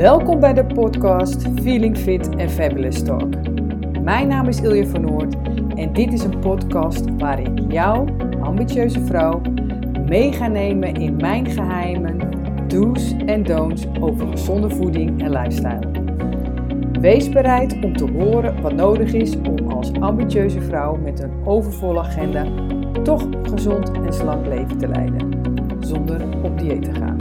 Welkom bij de podcast Feeling Fit and Fabulous Talk. Mijn naam is Ilja van Noord en dit is een podcast waar ik jou, ambitieuze vrouw, mee ga nemen in mijn geheimen, do's en don'ts over gezonde voeding en lifestyle. Wees bereid om te horen wat nodig is om als ambitieuze vrouw met een overvolle agenda toch gezond en slank leven te leiden, zonder op dieet te gaan.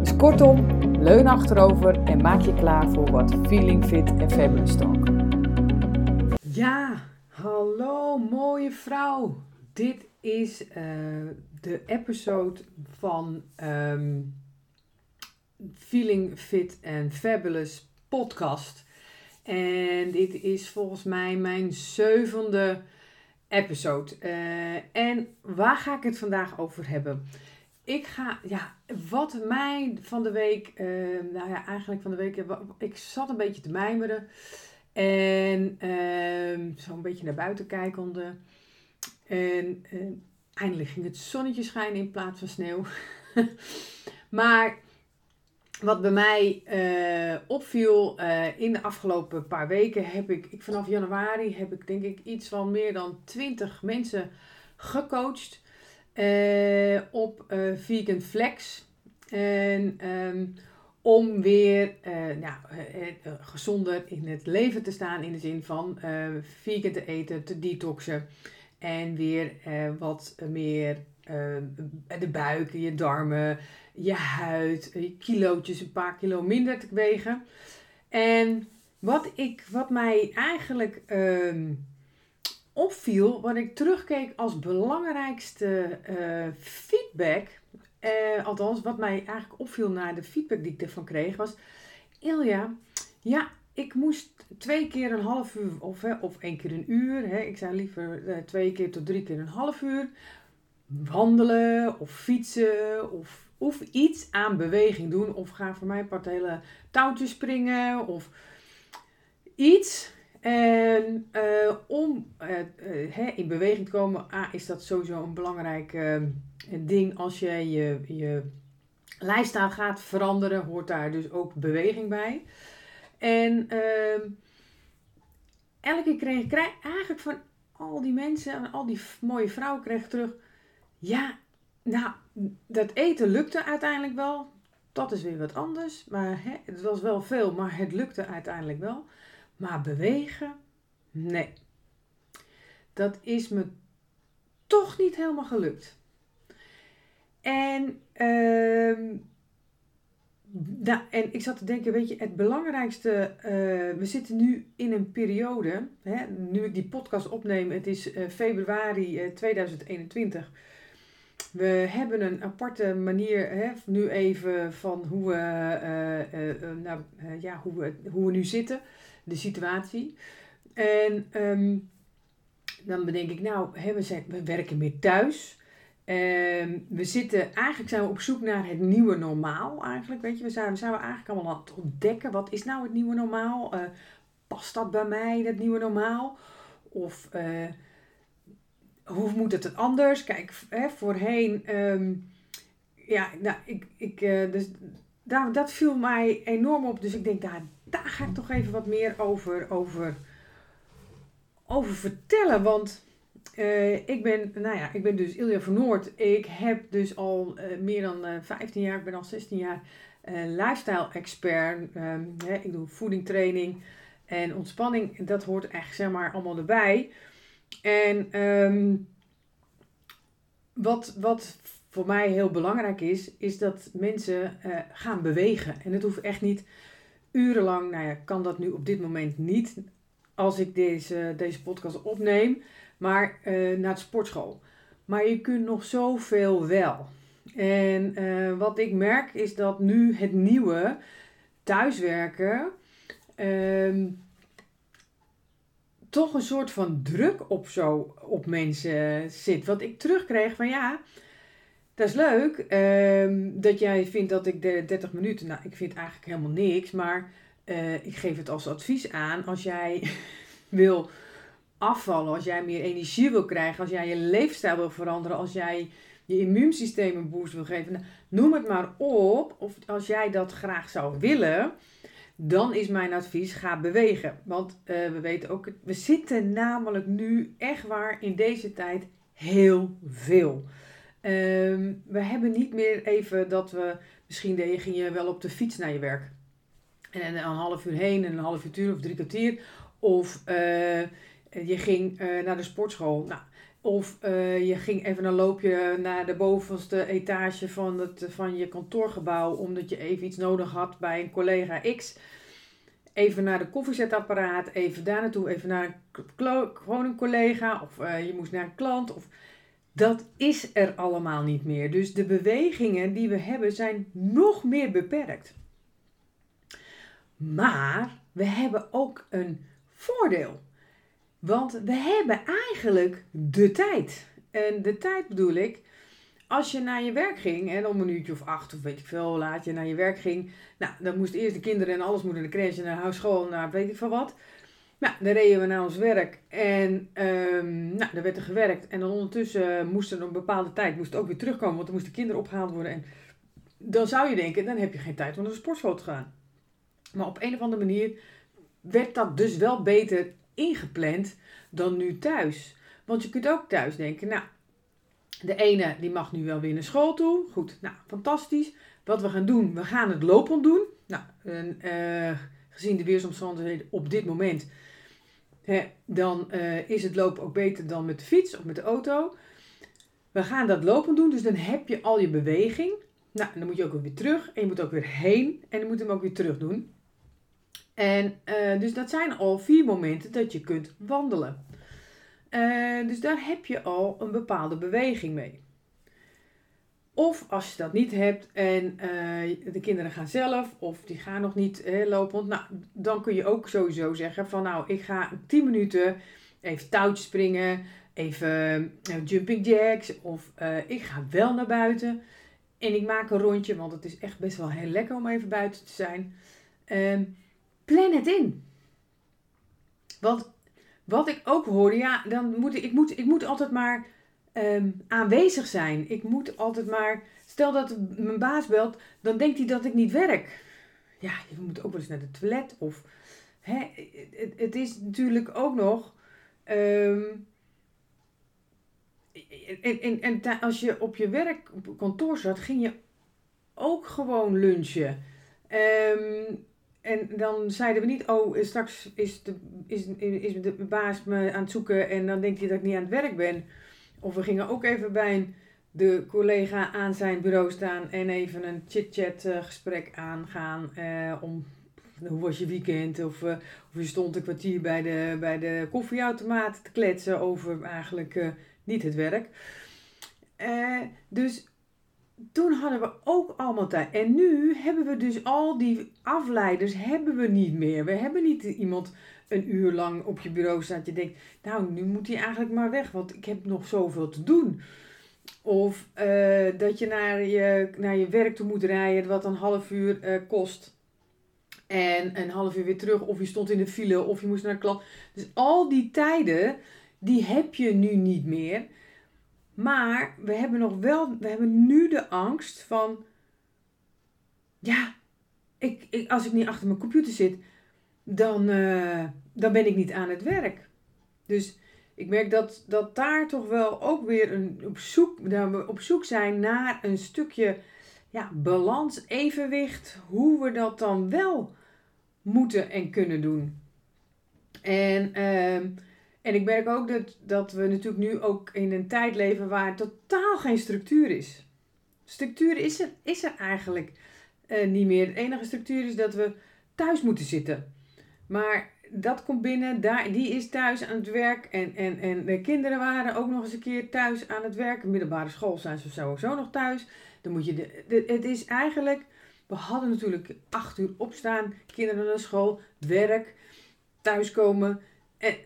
Dus kortom, leun achterover en maak je klaar voor wat Feeling Fit en Fabulous Talk. Ja, hallo mooie vrouw. Dit is uh, de episode van um, Feeling Fit and Fabulous podcast. En dit is volgens mij mijn zevende episode. Uh, en waar ga ik het vandaag over hebben? Ik ga, ja, wat mij van de week, uh, nou ja, eigenlijk van de week, ik zat een beetje te mijmeren. En uh, zo een beetje naar buiten kijkende. En uh, eindelijk ging het zonnetje schijnen in plaats van sneeuw. maar wat bij mij uh, opviel uh, in de afgelopen paar weken heb ik, ik, vanaf januari heb ik denk ik iets van meer dan 20 mensen gecoacht. Uh, op uh, Vegan Flex. En um, om weer uh, nou, gezonder in het leven te staan in de zin van vegan te eten, te detoxen. En weer wat meer de buik, je darmen, je huid, je kilootjes, een paar kilo minder te wegen. En wat, ik, wat mij eigenlijk um, opviel, wat ik terugkeek als belangrijkste uh, feedback, uh, althans wat mij eigenlijk opviel na de feedback die ik ervan kreeg, was: Ilja, ja, ik moest twee keer een half uur of, hè, of één keer een uur, hè, ik zou liever uh, twee keer tot drie keer een half uur, wandelen of fietsen of, of iets aan beweging doen. Of ga voor mij part hele touwtjes springen of iets en uh, om uh, uh, in beweging te komen, A, is dat sowieso een belangrijk ding als je je, je lifestyle gaat veranderen, hoort daar dus ook beweging bij. En ehm, elke keer kreeg ik eigenlijk van al die mensen en al die mooie vrouwen kreeg ik terug, ja, nou, dat eten lukte uiteindelijk wel. Dat is weer wat anders, maar het was wel veel, maar het lukte uiteindelijk wel. Maar bewegen, nee. Dat is me toch niet helemaal gelukt. En, uh, en ik zat te denken, weet je, het belangrijkste, uh, we zitten nu in een periode, hè, nu ik die podcast opneem, het is uh, februari uh, 2021. We hebben een aparte manier, hè, nu even van hoe we, nou, ja, hoe, we, hoe we nu zitten de situatie. En um, dan bedenk ik, nou, hè, we, we werken meer thuis. Um, we zitten, eigenlijk zijn we op zoek naar het nieuwe normaal eigenlijk, weet je. We zijn, we zijn we eigenlijk allemaal aan het ontdekken, wat is nou het nieuwe normaal? Uh, past dat bij mij, dat nieuwe normaal? Of uh, hoe moet het anders? Kijk, hè, voorheen, um, ja, nou, ik, ik, uh, dus daar, dat viel mij enorm op. Dus ik denk, daar, daar ga ik toch even wat meer over, over, over vertellen. Want uh, ik, ben, nou ja, ik ben dus Ilja van Noord. Ik heb dus al uh, meer dan uh, eh, 15 jaar, ik ben al 16 jaar lifestyle expert. Hè, ik doe voedingtraining en ontspanning. Dat hoort echt zeg maar allemaal erbij. En um, wat, wat voor mij heel belangrijk is, is dat mensen gaan bewegen. En het hoeft echt niet urenlang, nou ja, kan dat nu op dit moment niet als ik deze, deze podcast opneem, maar uh, naar de sportschool. Maar je kunt nog zoveel wel. En uh, wat ik merk is dat nu het nieuwe thuiswerken uh, toch een soort van druk op zo op mensen zit. Wat ik terugkreeg van ja, dat is leuk um, dat jij vindt dat ik de 30 minuten, nou ik vind eigenlijk helemaal niks, maar uh, ik geef het als advies aan. Als jij wil afvallen, als jij meer energie wil krijgen, als jij je leefstijl wil veranderen, als jij je immuunsysteem een boost wil geven, nou, noem het maar op. Of als jij dat graag zou willen, dan is mijn advies: ga bewegen. Want uh, we weten ook, we zitten namelijk nu echt waar in deze tijd heel veel. Um, we hebben niet meer even dat we, misschien ging je wel op de fiets naar je werk. En een half uur heen en een half uur of drie kwartier. Of uh, je ging uh, naar de sportschool. Nou, of uh, je ging even een loopje naar de bovenste etage van, het, van je kantoorgebouw. Omdat je even iets nodig had bij een collega X. Even naar de koffiezetapparaat. Even daar naartoe. Even naar een, gewoon een collega. Of je moest naar een klant. Of, dat is er allemaal niet meer. Dus de bewegingen die we hebben zijn nog meer beperkt. Maar we hebben ook een voordeel. Want we hebben eigenlijk de tijd. En de tijd bedoel ik, als je naar je werk ging, en om een uurtje of acht of weet ik veel, laat je naar je werk ging. Nou, dan moesten eerst de kinderen en alles moeten naar de crash, naar huis, school, naar weet ik veel wat. Nou, dan reden we naar ons werk en um, nou, dan werd er gewerkt. En dan ondertussen moest er een bepaalde tijd moest ook weer terugkomen, want dan moesten kinderen opgehaald worden. En dan zou je denken, dan heb je geen tijd om naar de sportschool te gaan. Maar op een of andere manier werd dat dus wel beter ingepland dan nu thuis. Want je kunt ook thuis denken, nou, de ene die mag nu wel weer naar school toe. Goed, nou, fantastisch. Wat we gaan doen, we gaan het lopend doen. Nou, uh, gezien de weersomstandigheden op dit moment, dan uh, is het lopen ook beter dan met de fiets of met de auto. We gaan dat lopen doen, dus dan heb je al je beweging. Nou, dan moet je ook weer terug en je moet ook weer heen en je moet hem ook weer terug doen. En uh, dus dat zijn al vier momenten dat je kunt wandelen. Uh, dus daar heb je al een bepaalde beweging mee. Of als je dat niet hebt en uh, de kinderen gaan zelf of die gaan nog niet lopen, nou, dan kun je ook sowieso zeggen van nou, ik ga 10 minuten even touwtjes springen, even jumping jacks of ik ga wel naar buiten en ik maak een rondje, want het is echt best wel heel lekker om even buiten te zijn. Ehm, plan het in. Want wat ik ook hoorde, ja, dan moet ik, ik, moet, ik moet altijd maar um, aanwezig zijn. Ik moet altijd maar, stel dat mijn baas belt, dan denkt hij dat ik niet werk. Ja, je moet ook wel eens naar de toilet. Of, hè, het, het is natuurlijk ook nog. Um, en, en, en als je op je werk op kantoor zat, ging je ook gewoon lunchen. Um, en dan zeiden we niet, oh, straks is de, is, is de baas me aan het zoeken en dan denkt hij dat ik niet aan het werk ben. Of we gingen ook even bij de collega aan zijn bureau staan en even een chit-chat uh, gesprek aangaan uh, om hoe was je weekend? Of, uh, of je stond een kwartier bij de, bij de koffieautomaat te kletsen over eigenlijk niet het werk. dus toen hadden we ook allemaal tijd. En nu hebben we dus al die afleiders hebben we niet meer. We hebben niet iemand een uur lang op je bureau staan dat je denkt, nou nu moet hij eigenlijk maar weg, want ik heb nog zoveel te doen. Of uh, dat je naar, je naar je werk toe moet rijden, wat een half uur uh, kost. En een half uur weer terug, of je stond in de file, of je moest naar een klant. Dus al die tijden, die heb je nu niet meer. Maar we hebben nog wel, we hebben nu de angst van, ja, ik, ik, als ik niet achter mijn computer zit, dan, uh, dan ben ik niet aan het werk. Dus ik merk dat, dat daar toch wel ook weer een, op, zoek, dat we op zoek zijn naar een stukje ja, balans, evenwicht, hoe we dat dan wel moeten en kunnen doen. En uh, en ik merk ook dat, dat we natuurlijk nu ook in een tijd leven waar totaal geen structuur is. Structuur is er, is er eigenlijk uh, niet meer. De enige structuur is dat we thuis moeten zitten. Maar dat komt binnen, daar, die is thuis aan het werk. En, en, en de kinderen waren ook nog eens een keer thuis aan het werk. Middelbare school zijn ze sowieso nog thuis. Dan moet je de, het is eigenlijk, we hadden natuurlijk acht uur opstaan, kinderen naar school, werk, thuiskomen en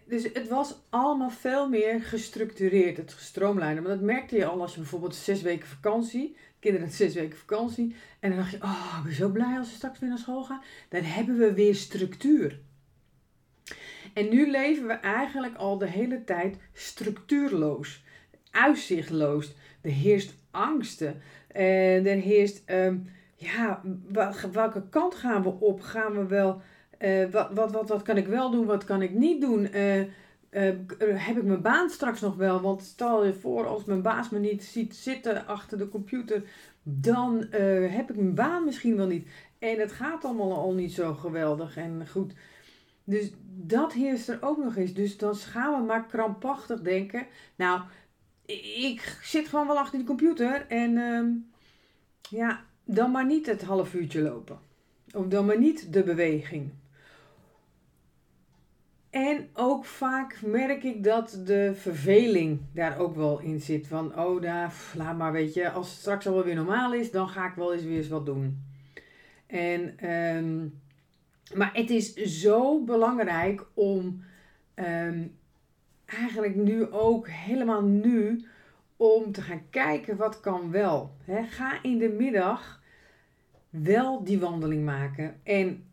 dus het was allemaal veel meer gestructureerd, het gestroomlijnen. Maar dat merkte je al als je bijvoorbeeld zes weken vakantie, kinderen zes weken vakantie. En dan dacht je, oh, ik ben zo blij als ze straks weer naar school gaan. Dan hebben we weer structuur. En nu leven we eigenlijk al de hele tijd structuurloos, uitzichtloos. Er heerst angsten. En er heerst um, ja, welke kant gaan we op? Gaan we wel, uh, wat, wat, wat, wat kan ik wel doen, wat kan ik niet doen? Uh, heb ik mijn baan straks nog wel? Want stel je voor, als mijn baas me niet ziet zitten achter de computer, dan heb ik mijn baan misschien wel niet. En het gaat allemaal al niet zo geweldig en goed. Dus dat heerst er ook nog eens. Dus dan gaan we maar krampachtig denken. Nou, ik zit gewoon wel achter die computer en ehm, ja, dan maar niet het half uurtje lopen. Of dan maar niet de beweging. En ook vaak merk ik dat de verveling daar ook wel in zit. Van, oh, daar, laat maar, weet je, als het straks al weer normaal is, dan ga ik wel eens weer eens wat doen. En, um, maar het is zo belangrijk om um, eigenlijk nu ook, helemaal nu, om te gaan kijken wat kan wel. Ga in de middag wel die wandeling maken. En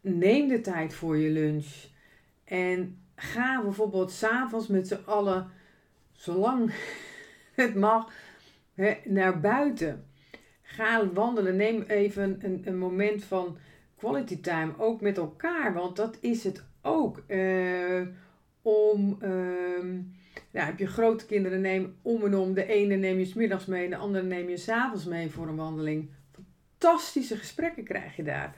neem de tijd voor je lunch. En ga bijvoorbeeld s'avonds met z'n allen, zolang het mag, naar buiten. Ga wandelen. Neem even een, een moment van quality time, ook met elkaar. Want dat is het ook. Uh, om, uh, ja, heb je grote kinderen, neem om en om. De ene neem je smiddags mee, de andere neem je s'avonds mee voor een wandeling fantastische gesprekken krijg je daar.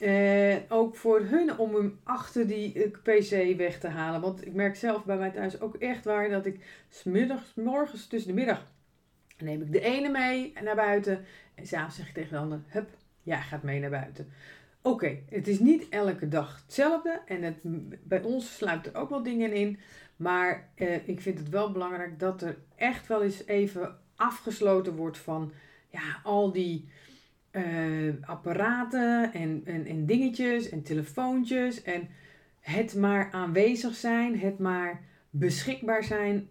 Uh, ook voor hun om hem achter die uh, PC weg te halen. Want ik merk zelf bij mij thuis ook echt waar dat ik smiddags, morgens tussen de middag neem ik de ene mee naar buiten. En s'avonds zeg ik tegen de ander, hup, jij gaat mee naar buiten. Oké, het is niet elke dag hetzelfde. En het, bij ons sluit er ook wel dingen in. Maar uh, ik vind het wel belangrijk dat er echt wel eens even afgesloten wordt van ja, al die uh, apparaten en, en, en dingetjes en telefoontjes. En het maar aanwezig zijn, het maar beschikbaar zijn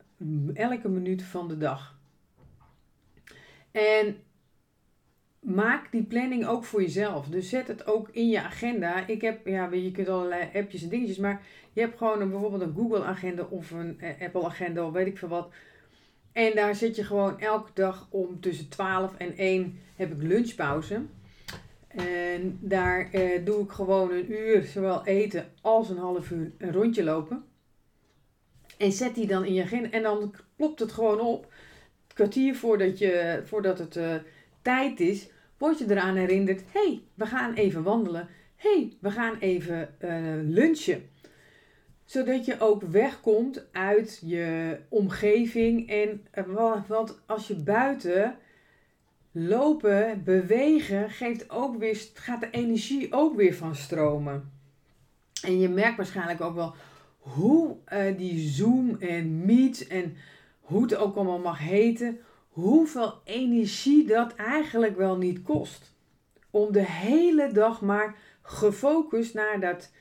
elke minuut van de dag. En maak die planning ook voor jezelf. Dus zet het ook in je agenda. Ik heb, ja, je kunt allerlei appjes en dingetjes, maar je hebt gewoon een, bijvoorbeeld een Google agenda of een eh, Apple agenda of weet ik veel wat. En daar zit je gewoon elke dag om tussen 12 en 1 heb ik lunchpauze. En daar eh, doe ik gewoon een uur, zowel eten als een half uur, een rondje lopen. En zet die dan in je agenda. En dan klopt het gewoon op. Kwartier voordat, je, voordat het uh, tijd is, word je eraan herinnerd. hey, we gaan even wandelen. hey, we gaan even uh, lunchen zodat je ook wegkomt uit je omgeving. En, eh, want als je buiten lopen, bewegen, geeft ook weer, gaat de energie ook weer van stromen. En je merkt waarschijnlijk ook wel hoe uh, die Zoom en Meet en hoe het ook allemaal mag heten, hoeveel energie dat eigenlijk wel niet kost. Om de hele dag maar gefocust naar dat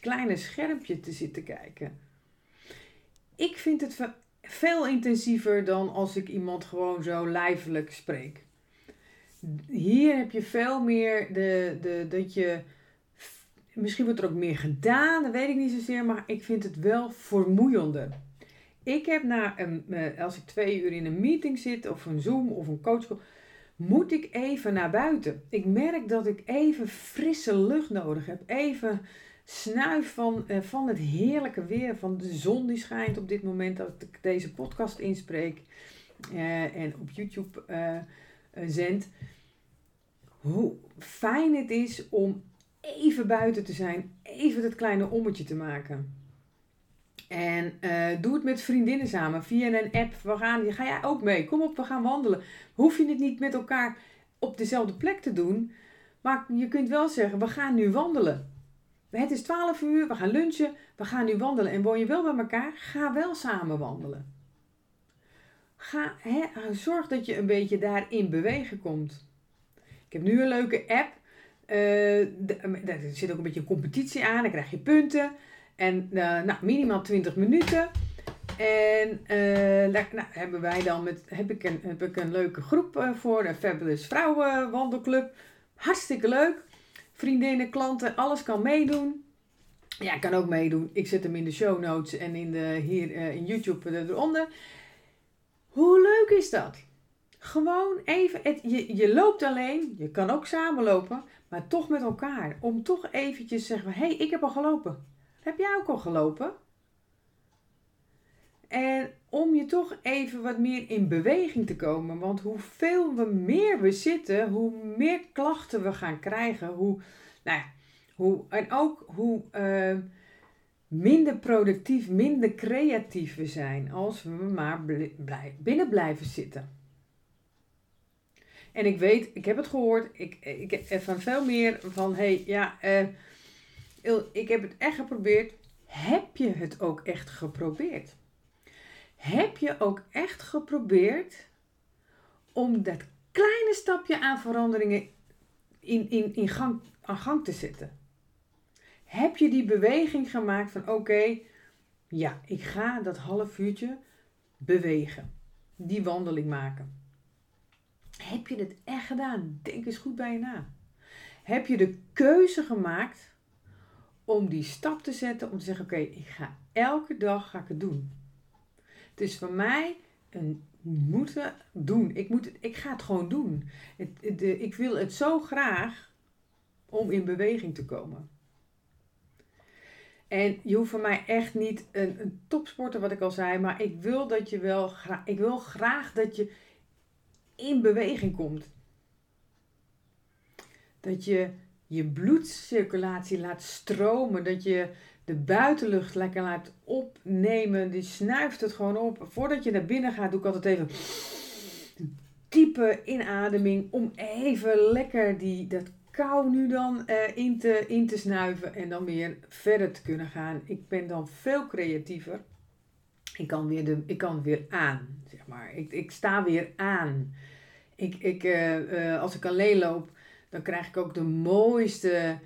kleine schermpje te zitten kijken. Ik vind het veel intensiever dan als ik iemand gewoon zo lijfelijk spreek. Hier heb je veel meer de, de, dat je. Misschien wordt er ook meer gedaan, dat weet ik niet zozeer, maar ik vind het wel vermoeiender. Ik heb na een, als ik twee uur in een meeting zit, of een Zoom of een coach, moet ik even naar buiten. Ik merk dat ik even frisse lucht nodig heb. Even snuif van, uh, van het heerlijke weer, van de zon die schijnt op dit moment dat ik deze podcast inspreek uh, en op YouTube uh, zend. Hoe fijn het is om even buiten te zijn, even dat kleine ommetje te maken. En doe het met vriendinnen samen via een app. We gaan, ga jij ook mee? Kom op, we gaan wandelen. Hoef je het niet met elkaar op dezelfde plek te doen. Maar je kunt wel zeggen, we gaan nu wandelen. Het is 12 uur, we gaan lunchen, we gaan nu wandelen. En woon je wel bij elkaar, ga wel samen wandelen. Ga, zorg dat je een beetje daarin bewegen komt. Ik heb nu een leuke app. Uh, daar zit ook een beetje een competitie aan. Dan krijg je punten. En uh, nou, minimaal 20 minuten. En uh, daar nou, hebben wij dan met, heb, ik een, heb ik een leuke groep voor, de Fabulous Vrouwenwandelclub. Hartstikke leuk vriendinnen, klanten, alles kan meedoen. Ja, kan ook meedoen. Ik zet hem in de show notes en in de, hier uh, in YouTube eronder. Hoe leuk is dat? Gewoon even, je, je loopt alleen, je kan ook samenlopen, maar toch met elkaar. Om toch eventjes te zeggen, hé, hey, ik heb al gelopen. Heb jij ook al gelopen? En om je toch even wat meer in beweging te komen. Want hoeveel we meer we zitten, hoe meer klachten we gaan krijgen. Hoe, nou ja, hoe, en ook hoe uh, minder productief, minder creatief we zijn. Als we maar binnen blijven zitten. En ik weet, ik heb het gehoord, ik, ik van veel meer van, hé, hey, ja, uh, ik heb het echt geprobeerd. Heb je het ook echt geprobeerd? Heb je ook echt geprobeerd om dat kleine stapje aan veranderingen in, in, in gang, aan gang te zetten? Heb je die beweging gemaakt van oké, ja, ik ga dat half uurtje bewegen. Die wandeling maken. Heb je dit echt gedaan? Denk eens goed bij je na. Heb je de keuze gemaakt om die stap te zetten om te zeggen: Oké, ik ga elke dag ga ik het doen. Het is voor mij een moeten doen. Ik, moet ik ga het gewoon doen. Het, de, ik wil het zo graag om in beweging te komen. En je hoeft voor mij echt niet een, een topsporter, wat ik al zei, maar ik wil dat je wel ik wil graag dat je in beweging komt. Dat je je bloedcirculatie laat stromen, dat je de buitenlucht lekker laat opnemen. Die snuift het gewoon op. Voordat je naar binnen gaat, doe ik altijd even diepe inademing om even lekker die, dat kou nu dan uh, in, te, in te snuiven en dan weer verder te kunnen gaan. Ik ben dan veel creatiever. Ik kan weer, de, ik kan weer aan, zeg maar. Ik, ik sta weer aan. Ik, ik, uh, uh, als ik alleen loop, dan krijg ik ook de mooiste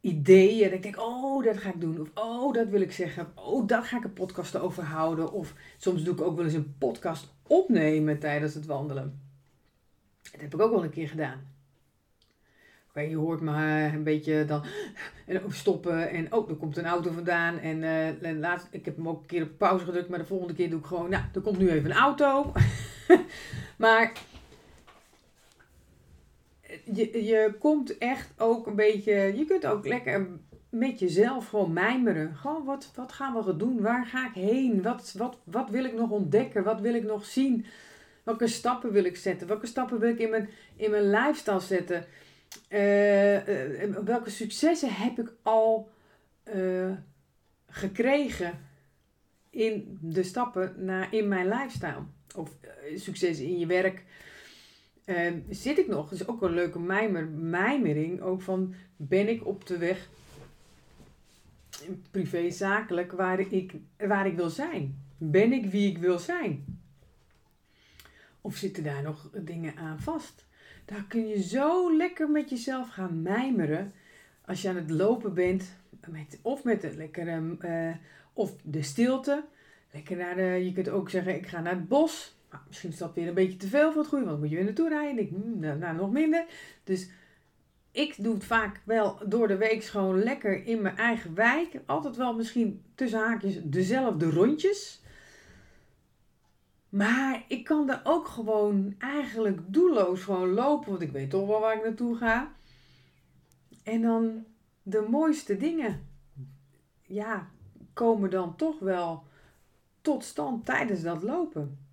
ideeën. En ik denk, oh, dat ga ik doen. Of, oh, dat wil ik zeggen. Oh, daar ga ik een podcast over houden. Of soms doe ik ook wel eens een podcast opnemen tijdens het wandelen. Dat heb ik ook wel een keer gedaan. Oké, je hoort me een beetje dan en stoppen. En oh, er komt een auto vandaan. En, uh, en laatst, ik heb hem ook een keer op pauze gedrukt. Maar de volgende keer doe ik gewoon, nou, er komt nu even een auto. maar je, je komt echt ook een beetje, je kunt ook lekker met jezelf gewoon mijmeren. Gewoon, wat, wat gaan we doen? Waar ga ik heen? Wat, wat, wat wil ik nog ontdekken? Wat wil ik nog zien? Welke stappen wil ik zetten? Welke stappen wil ik in mijn, in mijn lifestyle zetten? Uh, uh, welke successen heb ik al uh, gekregen in de stappen naar, in mijn lifestyle? Of successen in je werk, Ehm, zit ik nog, dat is ook een leuke mijmer, mijmering, ook van ben ik op de weg privé zakelijk waar ik, waar ik wil zijn? Ben ik wie ik wil zijn? Of zitten daar nog dingen aan vast? Daar kun je zo lekker met jezelf gaan mijmeren als je aan het lopen bent, met, of met de lekkere, uh, of de stilte. Lekker naar de, je kunt ook zeggen, ik ga naar het bos. Nou, misschien is dat weer een beetje te veel voor het goede, want dan moet je weer naartoe rijden. Ik, hmm, nou, nou, nog minder. Dus ik doe het vaak wel door de week gewoon lekker in mijn eigen wijk. Altijd wel misschien tussen haakjes dezelfde rondjes. Maar ik kan er ook gewoon eigenlijk doelloos gewoon lopen, want ik weet toch wel waar ik naartoe ga. En dan de mooiste dingen, ja, komen dan toch wel tot stand tijdens dat lopen.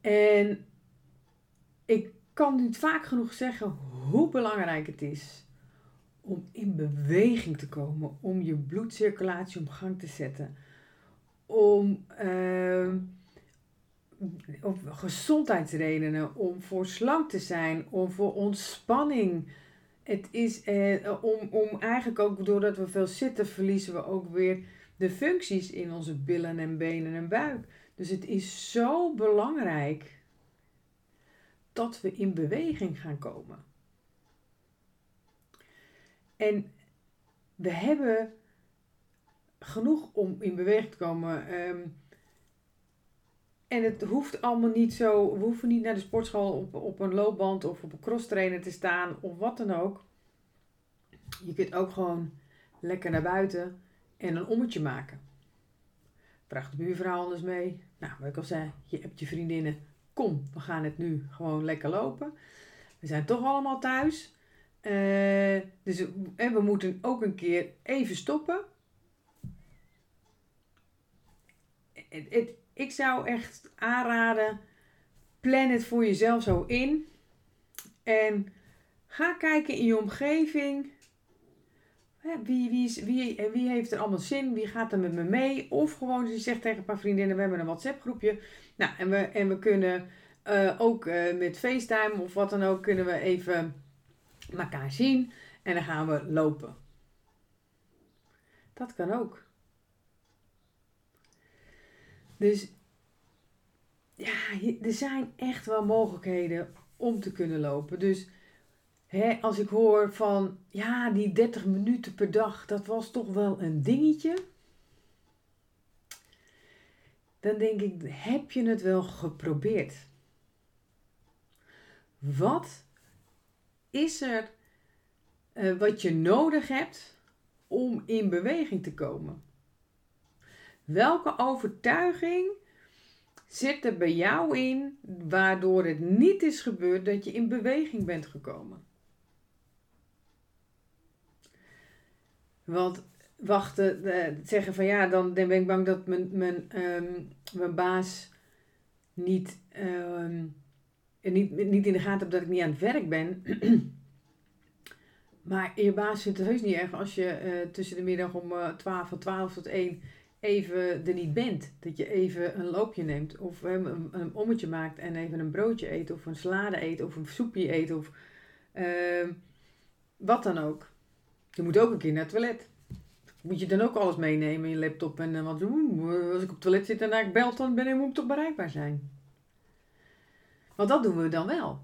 En ik kan niet vaak genoeg zeggen hoe belangrijk het is om in beweging te komen, om je bloedcirculatie op gang te zetten, om uh, om gezondheidsredenen, om voor slank te zijn, om voor ontspanning. Het is eh, om, om eigenlijk ook doordat we veel zitten, verliezen we ook weer de functies in onze billen en benen en buik. Dus het is zo belangrijk dat we in beweging gaan komen. En we hebben genoeg om in beweging te komen. Ehm, en het hoeft allemaal niet zo. We hoeven niet naar de sportschool op, op een loopband of op een crosstrainer te staan of wat dan ook. Je kunt ook gewoon lekker naar buiten en een ommetje maken. Vraag de buurvrouw anders mee. Nou, wat ik al zei, je hebt je vriendinnen. kom, we gaan het nu gewoon lekker lopen. We zijn toch allemaal thuis. Uh, dus we moeten ook een keer even stoppen. Het, het, ik zou echt aanraden, plan het voor jezelf zo in. En ga kijken in je omgeving. Wie, wie, wie, wie heeft er allemaal zin? Wie gaat er met me mee? Of gewoon, je zegt tegen een paar vriendinnen, we hebben een WhatsApp groepje. Nou, en we, en we kunnen uh, ook uh, met FaceTime of wat dan ook, kunnen we even elkaar zien. En dan gaan we lopen. Dat kan ook. Dus ja, er zijn echt wel mogelijkheden om te kunnen lopen. Dus hè, als ik hoor van ja, die 30 minuten per dag, dat was toch wel een dingetje. Dan denk ik, heb je het wel geprobeerd? Wat is er uh, wat je nodig hebt om in beweging te komen? Welke overtuiging zit er bij jou in waardoor het niet is gebeurd dat je in beweging bent gekomen? Want wachten, uh, zeggen van ja, dan, ben ik bang dat mijn, mijn, um, mijn baas niet, um, niet, niet in de gaten hebt dat ik niet aan het werk ben. maar je baas vindt het heus niet erg als je uh, tussen de middag om uh, 12 van 12 tot 1 even er niet bent. Dat je even een loopje neemt of een, een ommetje maakt en even een broodje eet of een salade eet of een soepje eet of wat dan ook. Je moet ook een keer naar het toilet. Moet je dan ook alles meenemen in je laptop en uh, want uh, als ik op het toilet zit en ik bel, dan ben ik, moet ik toch bereikbaar zijn. Want dat doen we dan wel.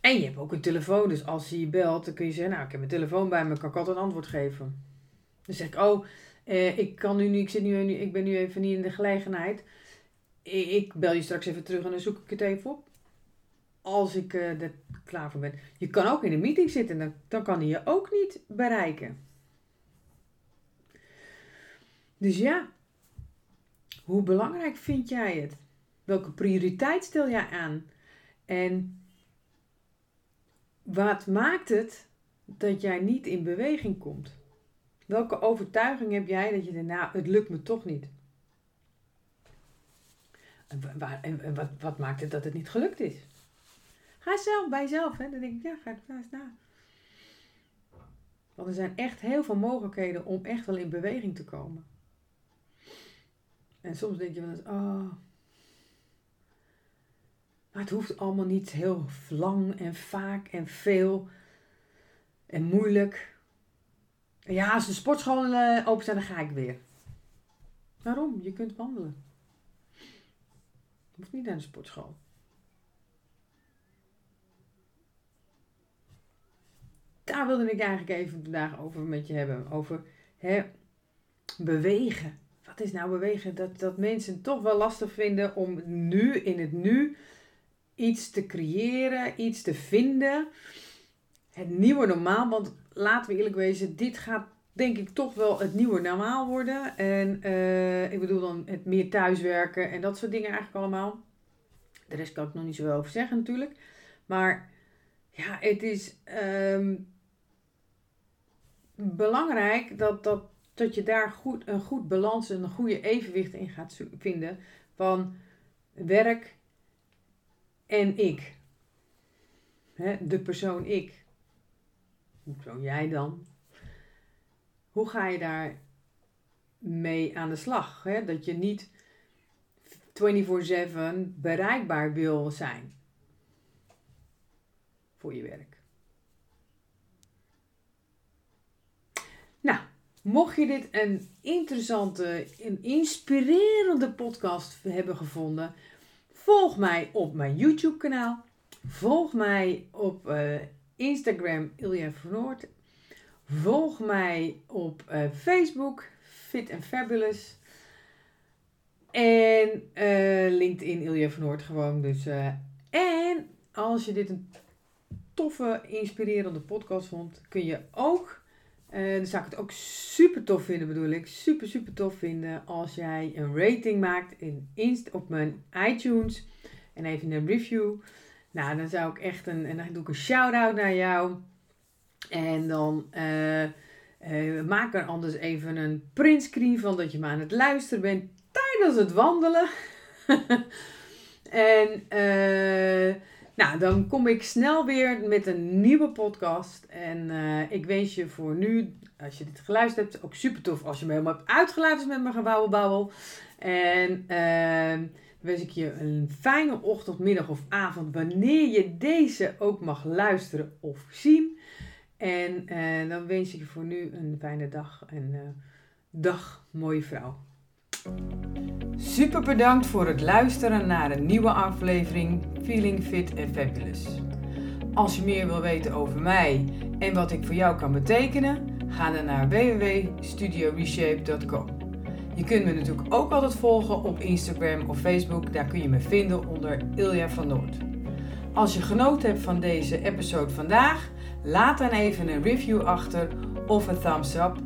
En je hebt ook een telefoon, dus als hij je belt, dan kun je zeggen, nou ik heb mijn telefoon bij me, kan ik altijd een antwoord geven. Dan zeg ik, oh, eh, ik kan nu, ik, zit nu, ik ben nu even niet in de gelegenheid. Ik bel je straks even terug en dan zoek ik het even op. Als ik uh, er klaar voor ben. Je kan ook in een meeting zitten, dan, dan kan hij je ook niet bereiken. Dus ja, hoe belangrijk vind jij het? Welke prioriteit stel jij aan? En wat maakt het dat jij niet in beweging komt? Welke overtuiging heb jij dat je denkt, nou, het lukt me toch niet? En wat, wat maakt het dat het niet gelukt is? Ga zelf bij jezelf. Hè? Dan denk ik, ja, ga, na. Want er zijn echt heel veel mogelijkheden om echt wel in beweging te komen. En soms denk je wel eens, oh. Maar het hoeft allemaal niet heel lang en vaak en veel en moeilijk. Ja, als de sportschool uh, open zijn, dan ga ik weer. Waarom? Je kunt wandelen. Je hoeft niet naar de sportschool. Daar wilde ik eigenlijk even vandaag over met je hebben. Over hè, bewegen. Wat is nou bewegen? Dat, dat mensen toch wel lastig vinden om nu, in het nu, iets te creëren, iets te vinden. Het nieuwe normaal. Want laten we eerlijk wezen, dit gaat denk ik toch wel het nieuwe normaal worden. En uh, ik bedoel dan het meer thuiswerken en dat soort dingen eigenlijk allemaal. De rest kan ik nog niet zoveel over zeggen natuurlijk. Maar ja, het is um, belangrijk dat, dat, dat je daar goed, een goed balans en een goede evenwicht in gaat vinden van werk en ik. He, de persoon ik. Zo jij dan. Hoe ga je daar mee aan de slag? Hè? Dat je niet 24/7 bereikbaar wil zijn voor je werk. Nou, mocht je dit een interessante, een inspirerende podcast hebben gevonden, volg mij op mijn YouTube kanaal. Volg mij op uh, Instagram Ilja Vernoord. Volg mij op uh, Facebook Fit and Fabulous. En uh, LinkedIn Ilja Vernoord gewoon. Dus, en als je dit een toffe, inspirerende podcast vond, kun je ook, dan zou ik het ook super tof vinden bedoel ik, super super tof vinden als jij een rating maakt in Inst op mijn iTunes en even een review. Nou, dan zou ik echt een, en dan doe ik een shout-out naar jou. En dan uh, uh, maak er anders even een printscreen van dat je maar aan het luisteren bent tijdens het wandelen. en nou, dan kom ik snel weer met een nieuwe podcast. En ik wens je voor nu, als je dit geluisterd hebt, ook super tof als je me helemaal hebt uitgeluisterd met mijn gebouwenbabbel. En ehm, wens ik je een fijne ochtend, middag of avond, wanneer je deze ook mag luisteren of zien. En uh, dan wens ik je voor nu een fijne dag en uh, dag mooie vrouw. Super bedankt voor het luisteren naar een nieuwe aflevering Feeling Fit and Fabulous. Als je meer wil weten over mij en wat ik voor jou kan betekenen, ga dan naar www.studioreshape.com. Je kunt me natuurlijk ook altijd volgen op Instagram of Facebook. Daar kun je me vinden onder Ilja van Noord. Als je genoten hebt van deze episode vandaag, laat dan even een review achter of een thumbs up.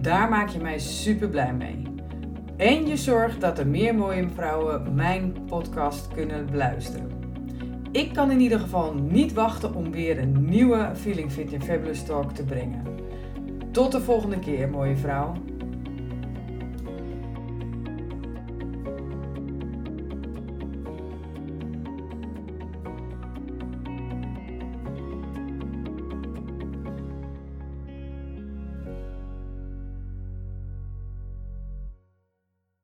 Daar maak je mij super blij mee. En je zorgt dat er meer mooie vrouwen mijn podcast kunnen beluisteren. Ik kan in ieder geval niet wachten om weer een nieuwe Feeling Fit and Fabulous Talk te brengen. Tot de volgende keer, mooie vrouw.